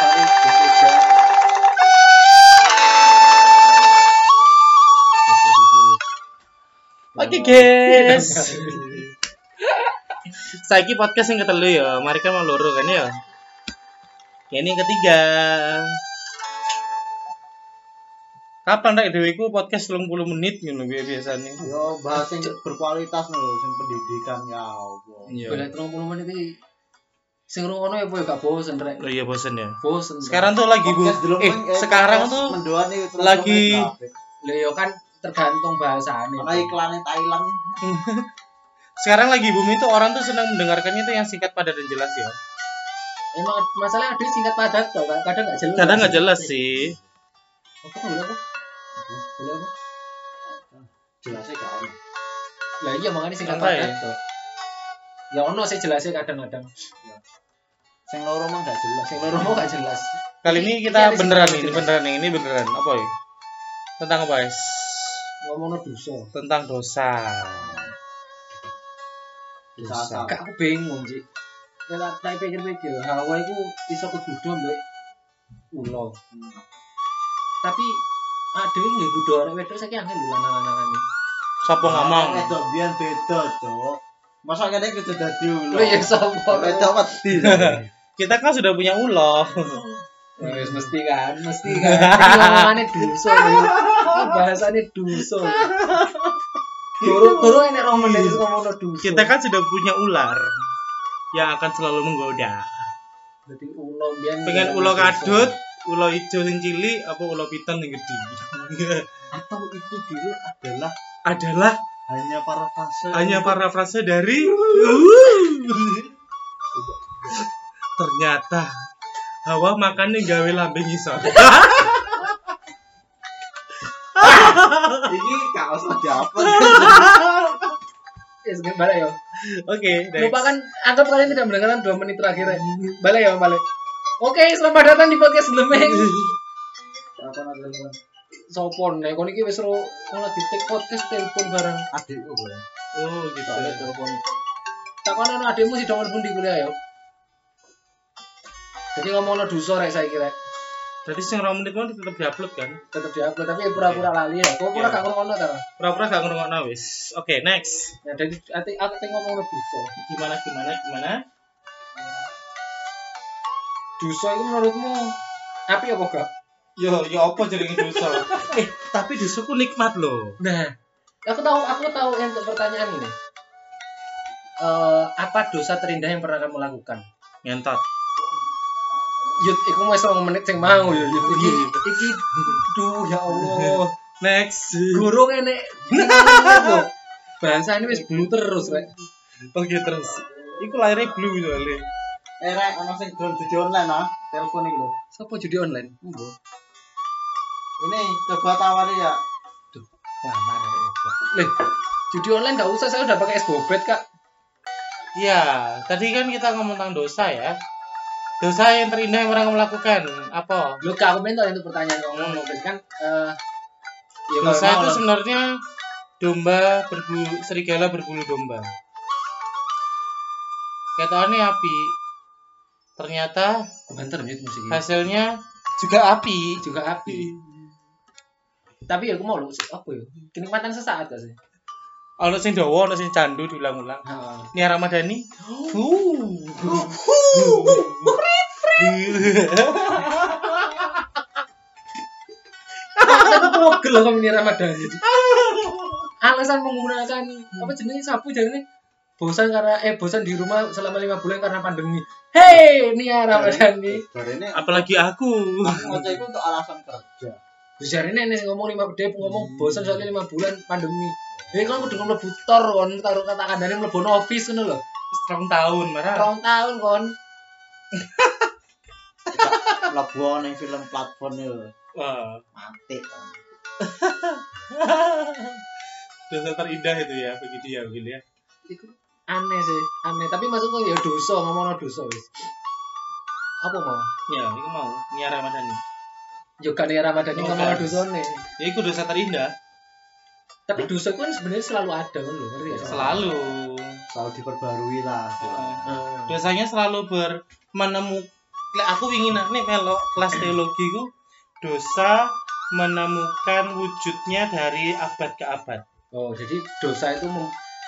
Gus Ega. Oke guys. Saiki podcast yang ketelu ya. Mari kan mau loro kan ya. Ini yang ketiga. Kapan rek dhewe iku podcast 30 menit ngono biasa biasanya. Yo bahas yang berkualitas lho, sing pendidikan ya. Iya. Boleh 30 menit iki sing ngono ya apa ya gak bosen rek. Oh iya bosen ya. Bosen. Sekarang tuh lagi bu eh men- sekarang tuh mendoan terus lagi- menit kabeh. Lho ya kan tergantung bahasane. Karena iklannya Thailand. sekarang lagi bumi tuh orang tuh senang mendengarkannya tuh yang singkat padat dan jelas ya. Emang masalah ada singkat padat toh, kan? kadang nggak jelas. Kadang nggak jelas sih. Apa boleh apa? Boleh apa? Jelasnya gak ono. Lah iya makanya singkat Santai. padat toh. Ya ono sih jelasnya kadang-kadang. Sing loro mah gak jelas. Sing loro mau gak jelas. Kali ini Ini kita beneran ini beneran ini beneran apa ya? Tentang apa guys? Ngomongno dosa. Tentang dosa. Dosa. Gak aku bingung sih. Kalau tak pikir-pikir, Hawa itu iso kegudo mbek ulo. Tapi ada yang nggak gudo orang wedok saya angin dulu lanang-lanangane. Sopo ngomong? Itu biar beda, Cok. Masa kene kudu dadi ulo. Ya sapa? Beda wedi. Kita kan sudah punya ulo. Ya wis mesti kan, mesti kan. Ngomongane lho. Ini bahasane dosa. Guru-guru ini rong menit ngomongno dosa. Kita kan sudah punya ular yang akan selalu menggoda. Jadi ulo biyen Pengen ulo kadut, ulo hijau sing cilik, apa ulo piton yang gede. Atau itu dulu adalah Adalah hanya para fase. hanya parafrase dari ternyata Hawa makannya gawe lambing ngisor. Ini gak usah diapa. Ya, segini balik ya. Oke, next. Lupakan, anggap kalian tidak mendengarkan 2 menit terakhir ya. Balik ya, balik. Oke, selamat datang di podcast sebelumnya. Apa nanti telepon? Sopon, nih, kon iki wis ro kon lagi take podcast telepon bareng. Adikku gue. Oh, gitu. Telepon. Takon ana adekmu sih dongeng pun di kuliah ya. Jadi ngomongno dosa rek saya kira. Jadi sing rong menit mau tetep diupload kan? Tetep diupload tapi ya pura-pura lali ya. Kok pura Iya. gak ngono ta? Pura-pura gak ngrungokno wis. Oke, next. Ya jadi ati aku teng ngomongno dosa. Gimana gimana gimana? Dosa itu menurutmu api apa gak? Yo, yo apa jadi dosa? eh, tapi dosaku nikmat loh. Nah, aku tahu aku tahu untuk pertanyaan ini. Eh, apa dosa terindah yang pernah kamu lakukan? Ngentot. Yud, iku wis 2 menit sing mau ya Yud. Iki iki duh ya Allah. Next. Guru kene. Bahasa ini wis blue terus rek. Oke terus. Iku lahirnya blue soalnya. Eh rek, ono sing dolan judi online ah. Telepon iki lho. Siapa judi online? Embo. Ini coba tawari ya. Lamar rek. Lih, judi online gak usah saya udah pakai es bobet kak. Iya, tadi kan kita ngomong tentang dosa ya. Dosa yang terindah yang pernah kamu lakukan apa? Lu kak aku minta untuk pertanyaan kamu Hmm. mungkin kan. eh ya Dosa itu sebenarnya domba berbulu serigala berbulu domba. Ketahuannya api. Ternyata banter nih musik ini. hasilnya juga api. juga api. Tapi ya aku mau lu apa ya? Kenikmatan sesaat gak sih? Ono sing dawa, ono sing candu diulang-ulang. Heeh. Nia Ramadhani. Alasan pogel loh kamu ini Ramadan ini. Alasan menggunakan apa jenis sapu jadi bosan karena eh bosan di rumah selama lima bulan karena pandemi. Hei, Nia Ramadan ini. Dari ini Apalagi aku. mau itu untuk alasan kerja. Hari ini nih ngomong lima dia ngomong bosan soalnya lima bulan pandemi. Ini kan udah ngomong butor kon taruh kata kandane mlebu office ngono lho. Setahun tahun, marah. Rong tahun kon. Labuan yang film platform itu mati. dosa terindah itu ya, bagi dia, begini ya. Iku aneh sih, aneh. Tapi maksudku ya dosa ngomongno dosa wis. Apa mau? Ya, itu mau Nia Ramadhani. Yo gak nih Ramadan ini ngomongno guys. dosane. Ya, itu dosa terindah. Tapi dosa kan sebenarnya selalu ada kan lho, ngerti ya? Selalu. Selalu diperbarui lah. Heeh. Heeh. Dosanya selalu ber menemu lek aku ingin nih melok kelas teologi ku dosa menemukan wujudnya dari abad ke abad. Oh, jadi dosa itu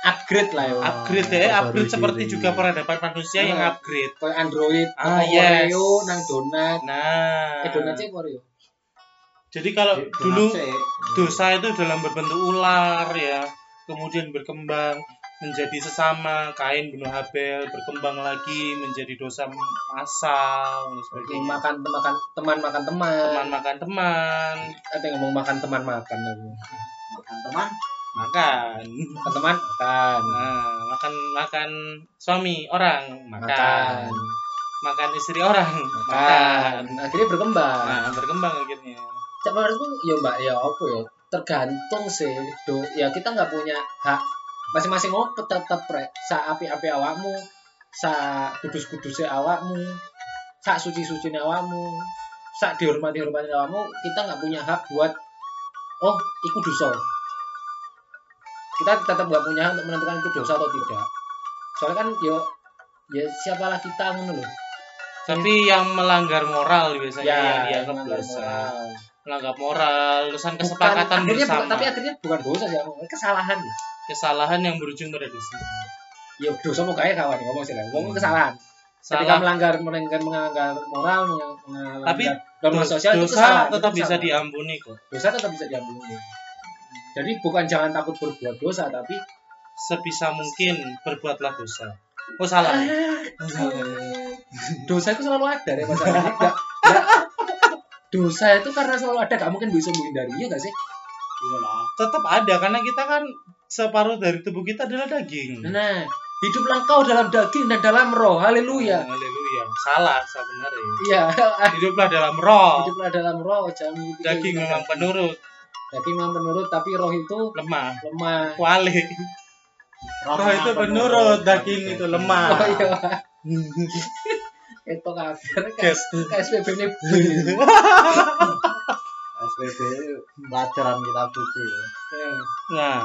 upgrade lah ya. Upgrade ya, upgrade seperti diri. juga peradaban manusia yang Nah. upgrade. Kayak Android, Ah, yes. Oreo, nang donat. Nah, Eh donat sih Oreo. jadi kalau Di- dulu dosa itu dalam berbentuk ular ya, kemudian berkembang menjadi sesama, Kain bunuh Habel, berkembang lagi menjadi dosa dan Ini sebagainya. makan makan teman makan teman. Teman makan teman, Ada yang ngomong makan teman makan aku. makan teman makan. Makan teman makan. Nah, makan makan suami orang, makan. Makan. Makan istri orang, Makan. makan. Akhirnya berkembang. Nah, berkembang akhirnya. Cak menurutku ya mbak ya apa ya tergantung sih do ya kita nggak punya hak masing-masing mau tetap rek sa api-api awakmu sa kudus-kudusnya awakmu sa suci-suci awakmu sa dihormati-hormati awakmu kita nggak punya hak buat oh itu dosa kita tetap nggak punya hak untuk menentukan itu dosa atau tidak soalnya kan yo ya siapalah kita ngono loh Tapi yang melanggar moral biasanya yang ya dianggap melanggar dosa. moral. Melanggar moral, urusan Bukan- kesepakatan akhirnya bukan- bersama. tapi akhirnya bukan dosa sih kesalahan ya Kesalahan yang berujung pada dosa. ya dosa mau kayak kawan ngomong sih ngomong kesalahan ketika Salah, melanggar melanggar melanggar moral melanggar Tapi norma sosial itu dosa kesalahan tetap itu bisa kesalahan. diampuni kok. dosa tetap bisa diampuni jadi bukan jangan takut berbuat dosa tapi Sebisa mungkin berbuatlah dosa. Oh salah. dosa itu selalu ada ya masalahnya dosa itu karena selalu ada gak mungkin bisa menghindarinya gak sih iya lah Tetap ada karena kita kan separuh dari tubuh kita adalah daging. nah hiduplah kau dalam daging dan dalam roh haleluya Haleluya. Salah sebenarnya. iya Hiduplah dalam roh. hiduplah dalam roh jangan Daging memang penurut, daging memang penurut tapi roh itu lemah. lemah Kuali. Roh itu penurut, daging itu lemah. oh iya itu kabar Guys. KSPB ini SPB pelajaran kita suci ya. Nah,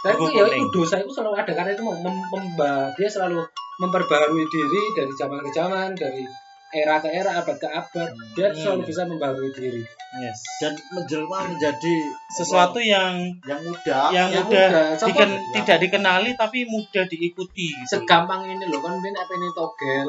dan itu ya itu dosa itu selalu ada karena itu mem memba- dia selalu memperbarui diri dari zaman ke zaman dari era ke era abad ke abad dia Hmm. selalu bisa membarui diri yes. dan menjelma menjadi Sesuatu yang yang mudah yang Yang mudah mudah. Contoh- diken- tidak dikenali tapi mudah diikuti. gitu. segampang ini loh kan ben apa ini togel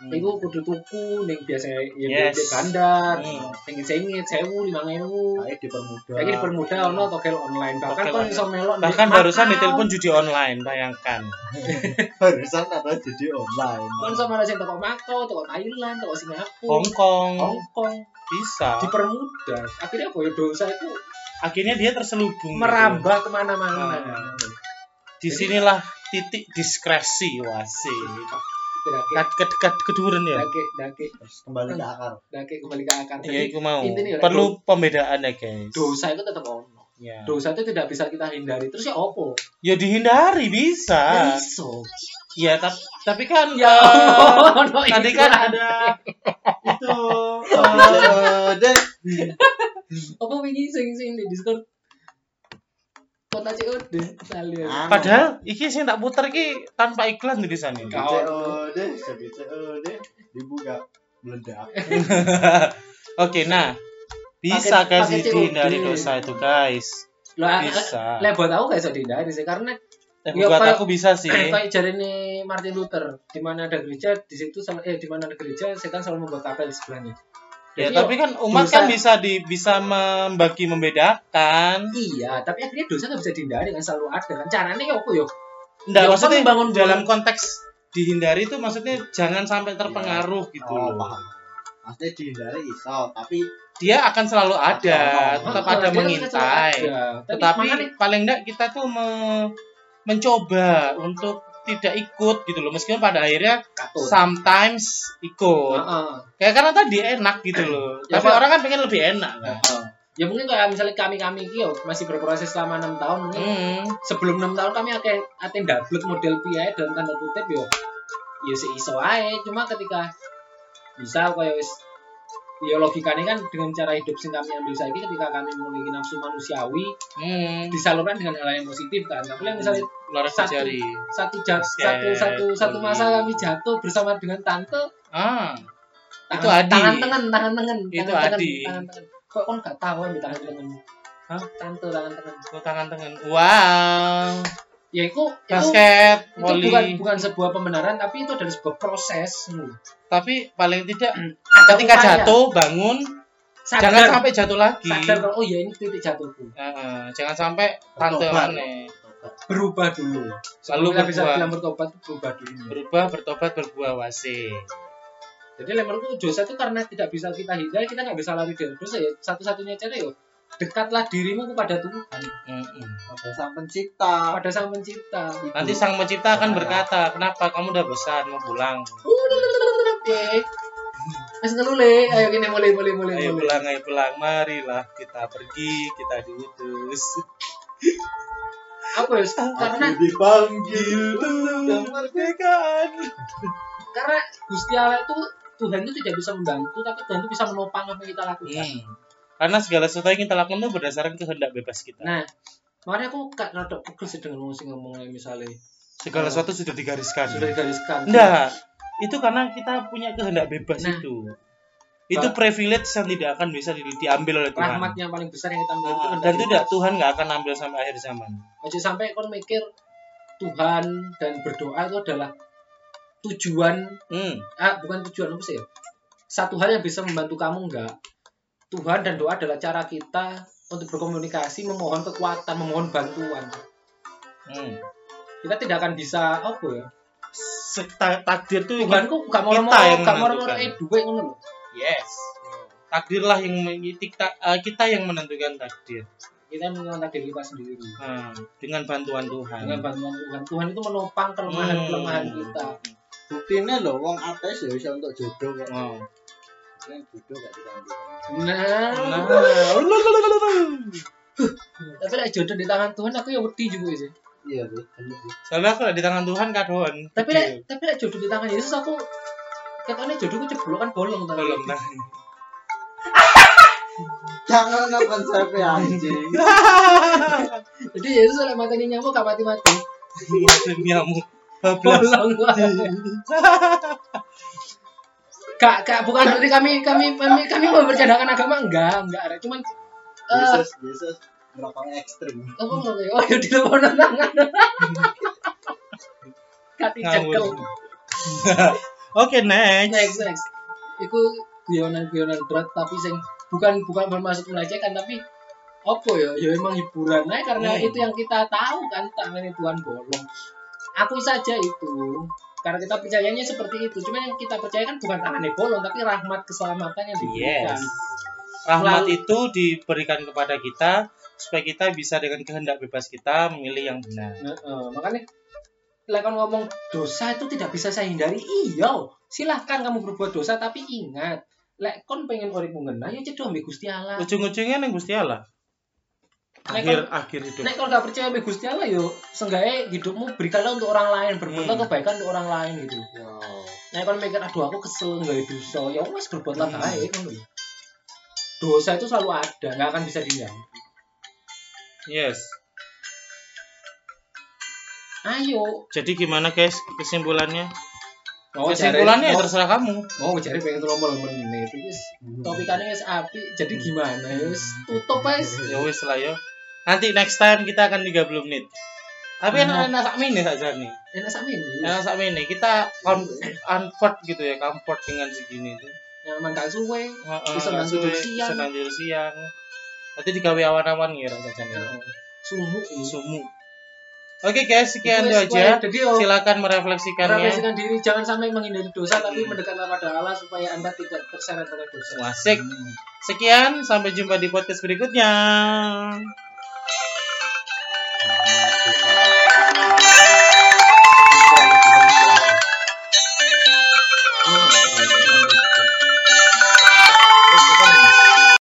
Hmm. Iku kudu tuku ning biasa Yes. ya yes. bandar, Hmm. sengit sewu lima ewu. kayak dipermudah Lagi dipermudah ono togel online bahkan kon online. iso melok di Bahkan barusan ditelepon judi online, bayangkan. barusan ada jadi online kon iso malah sing toko Makau, toko Thailand, toko Singapura, Hong Kong Hong Kong bisa. dipermudah. Akhirnya apa ya dosa itu Akhirnya dia terselubung. gitu. merambah ke mana-mana. Ah. Di sinilah titik diskresi wasih. Kat kat kat keduren ya. dake, dake, Terus kembali ke akar dake kembali ke akar. Ya Jadi itu mau. Perlu pembedaan ya guys. dosa itu tetap ono. Ya. Dosa itu tidak bisa kita hindari. Terus ya opo? Ya dihindari bisa. iso. Ya tapi tapi kan Ya eh, Allah, ono tadi kan ada itu Eh, apa wingi sing sing di Discord kota COD salih Anu. padahal iki sing tak puter iki tanpa iklan di sana. Kau- COD jadi COD dibuka meledak Oke, nah bisa COD. dihindari dosa itu guys. lah Bisa. lah buat aku gak bisa dihindari sih karena Eh, Ya, buat aku bisa sih. kayak jari ini Martin Luther di mana ada gereja di situ sel- eh di mana ada gereja setan selalu membuat kapel di sebelahnya Ya, Jadi, tapi kan umat dosa- kan bisa di bisa membagi membedakan. iya tapi akhirnya dosa gak bisa dihindari kan selalu ada kan caranya ya apa yo Enggak, Ya, maksudnya bangun dalam konteks dihindari itu maksudnya jangan sampai terpengaruh gitu oh loh. paham maksudnya dihindari iso tapi Dia akan selalu ada, Oh, tetap Ah, ada mengintai. ada. Tapi Tetapi makanya paling enggak kita tuh me- mencoba untuk tidak ikut gitu loh meskipun pada akhirnya katut sometimes ikut Heeh. kayak karena tadi enak gitu loh Ya, tapi Pak. orang kan pengen lebih enak kan Heeh. ya mungkin kayak misalnya kami kami iki yo masih berproses selama enam tahun mungkin hmm. sebelum enam tahun kami akan akan double model piye dalam tanda kutip yo ya seiso ae cuma ketika misal kayak wis ya logikanya kan dengan cara hidup sing kami ambil saiki ketika kami memiliki nafsu manusiawi Hmm. disalurkan dengan hal yang positif kan tapi yang misalnya Satu. satu jat, Oke. satu satu satu masa kami jatuh bersama dengan tante ah Itu Tangan- Adi. Tangan tengen, tangan tengen. Itu tangan Adi. Tangan. Kok kon gak tahu ambil tangan tengen? Hah? Tante tangan tengen. Oh, tangan tangan. Wow. Ya itu itu Basket, itu volley. bukan bukan sebuah pembenaran tapi itu adalah sebuah proses Hmm. Tapi paling tidak Ada ketika upaya. jatuh bangun sadar, jangan sampai jatuh lagi. sadar kalau oh ya ini titik jatuhku Heeh, jangan sampai tante aneh. Berubah dulu Selalu kita bisa bilang bertobat berubah dulu berubah, bertobat, berbuah wase. jadi menurutku dosa itu karena tidak bisa kita hindari kita nggak bisa lari dari dosa ya satu-satunya cara ya dekatlah dirimu kepada Tuhan Mm-mm. Pada sang pencipta. pada sang pencipta Nanti sang pencipta akan berkata, kenapa kamu udah bosan mau pulang? Mas ngelule, ayo gini mulai mulai mulai Ayo mulai. pulang, ayo pulang, marilah kita pergi, kita diutus. Apa ya? Karena Aku dipanggil kemerdekaan. karena Gusti Allah itu Tuhan itu tidak bisa membantu, tapi Tuhan itu bisa menopang apa yang kita lakukan. Hmm. Karena segala sesuatu yang kita lakukan itu berdasarkan kehendak bebas kita. Nah, makanya aku gak rada pegel sih dengan ngomong ngomongnya misalnya Segala sesuatu sudah digariskan. sudah digariskan. Enggak, itu karena kita punya kehendak bebas Nah. itu. Itu privilege yang tidak akan bisa di- diambil oleh Tuhan. Rahmat yang paling besar yang kita miliki itu dan tidak Tuhan nggak akan ambil sampai akhir zaman. Ojo sampai kon mikir Tuhan dan berdoa itu adalah tujuan Hmm. ah bukan tujuan apa sih? Satu hal yang bisa membantu kamu enggak. Tuhan dan doa adalah cara kita untuk berkomunikasi, memohon kekuatan, memohon bantuan. hmm. Kita tidak akan bisa apa ya? Takdir tuh Tuhan kok gak mau yang gak mau menentukan. eh duit ngono lho. Yes. Takdirlah yang kita, eh, kita yang menentukan takdir. Kita mengenal takdir kita sendiri. Nah, dengan bantuan Tuhan. Dengan bantuan Tuhan, Tuhan itu menopang kelemahan-kelemahan Hmm. kita. Buktinya loh, wong ateis ya bisa untuk jodoh kok. Oh. Yang jodoh gak. Nah, Nah, tapi lek jodoh di tangan Tuhan aku ya wedi juga sih. Iya bener soalnya aku di tangan Tuhan kadoan. Tapi lek tapi lek jodoh di tangan Yesus aku ketone jodohku ceblok kan bolong tau. belum tangan. Jangan nggak konsep anjing. Jadi Yesus lek mateni nyamuk gak mati-mati. Duniamu. Bablas. Bolong. Kak, kak, bukan berarti kami kami kami kami mempercadakan agama enggak, enggak ada. Cuman eh Yesus, Yesus merokoknya ekstrim. apa? Oh, ya di luar tangan. Kati cekel. Oke, next. Next, next. Iku guyonan-guyonan berat tapi sing bukan bukan bermaksud melecehkan tapi apa ya? Ya emang hiburan aja karena Hmm. itu yang kita tahu kan tangan Tuhan bolong. Aku saja itu karena kita percayanya seperti itu. Cuma yang kita percayakan bukan tangannya bolong tapi rahmat keselamatan yang diberikan. Yes. Rahmat Melalui- itu diberikan kepada kita supaya kita bisa dengan kehendak bebas kita memilih yang benar. Nah, eh, makanya lek kon ngomong dosa itu tidak bisa saya hindari. Iya, silahkan kamu berbuat dosa tapi ingat, lek kon pengen urip ngena ya cedok ambek Gusti Allah. Ujung-ujungnya yang Gusti Allah. Akhir akhir hidup. Nek kalau nggak percaya sama Gusti Allah yo, seenggaknya hidupmu berikanlah untuk orang lain, berbuatlah Hmm. kebaikan untuk orang lain gitu. Yo. Nek kalau mikir aduh aku kesel nggak dosa, ya wes berbuatlah Hmm. baik ngono. Dosa itu selalu ada, nggak akan bisa dihindari. Yes. Ayo, Jadi gimana guys kesimpulannya? mau Kesimpulannya ya mau, terserah kamu. mau cari pengen trombol menit, wis topikannya wis api, jadi gimana? Ya Wis tutup wis. Ya wis lah ya. Nanti next time kita akan 30 menit. Tapi Hmm. enak-enak sak menit saja nih. Enak sama ini. Enak sak menit. Kita com- comfort gitu ya, comfort dengan segini tuh. Yang emang gak suwe. Bisa nang tidur siang. Bisa nang tidur siang. Nanti digawe awan-awan ngira saja nih. Sumu. Sumu. Oke guys, sekian itu aja. Jadi Silakan merefleksikannya. merefleksikan diri, jangan sampai menghindari dosa, tapi mendekatlah pada Allah supaya anda tidak terseret oleh dosa. Wasik. Sekian, sampai jumpa di podcast berikutnya. Nah,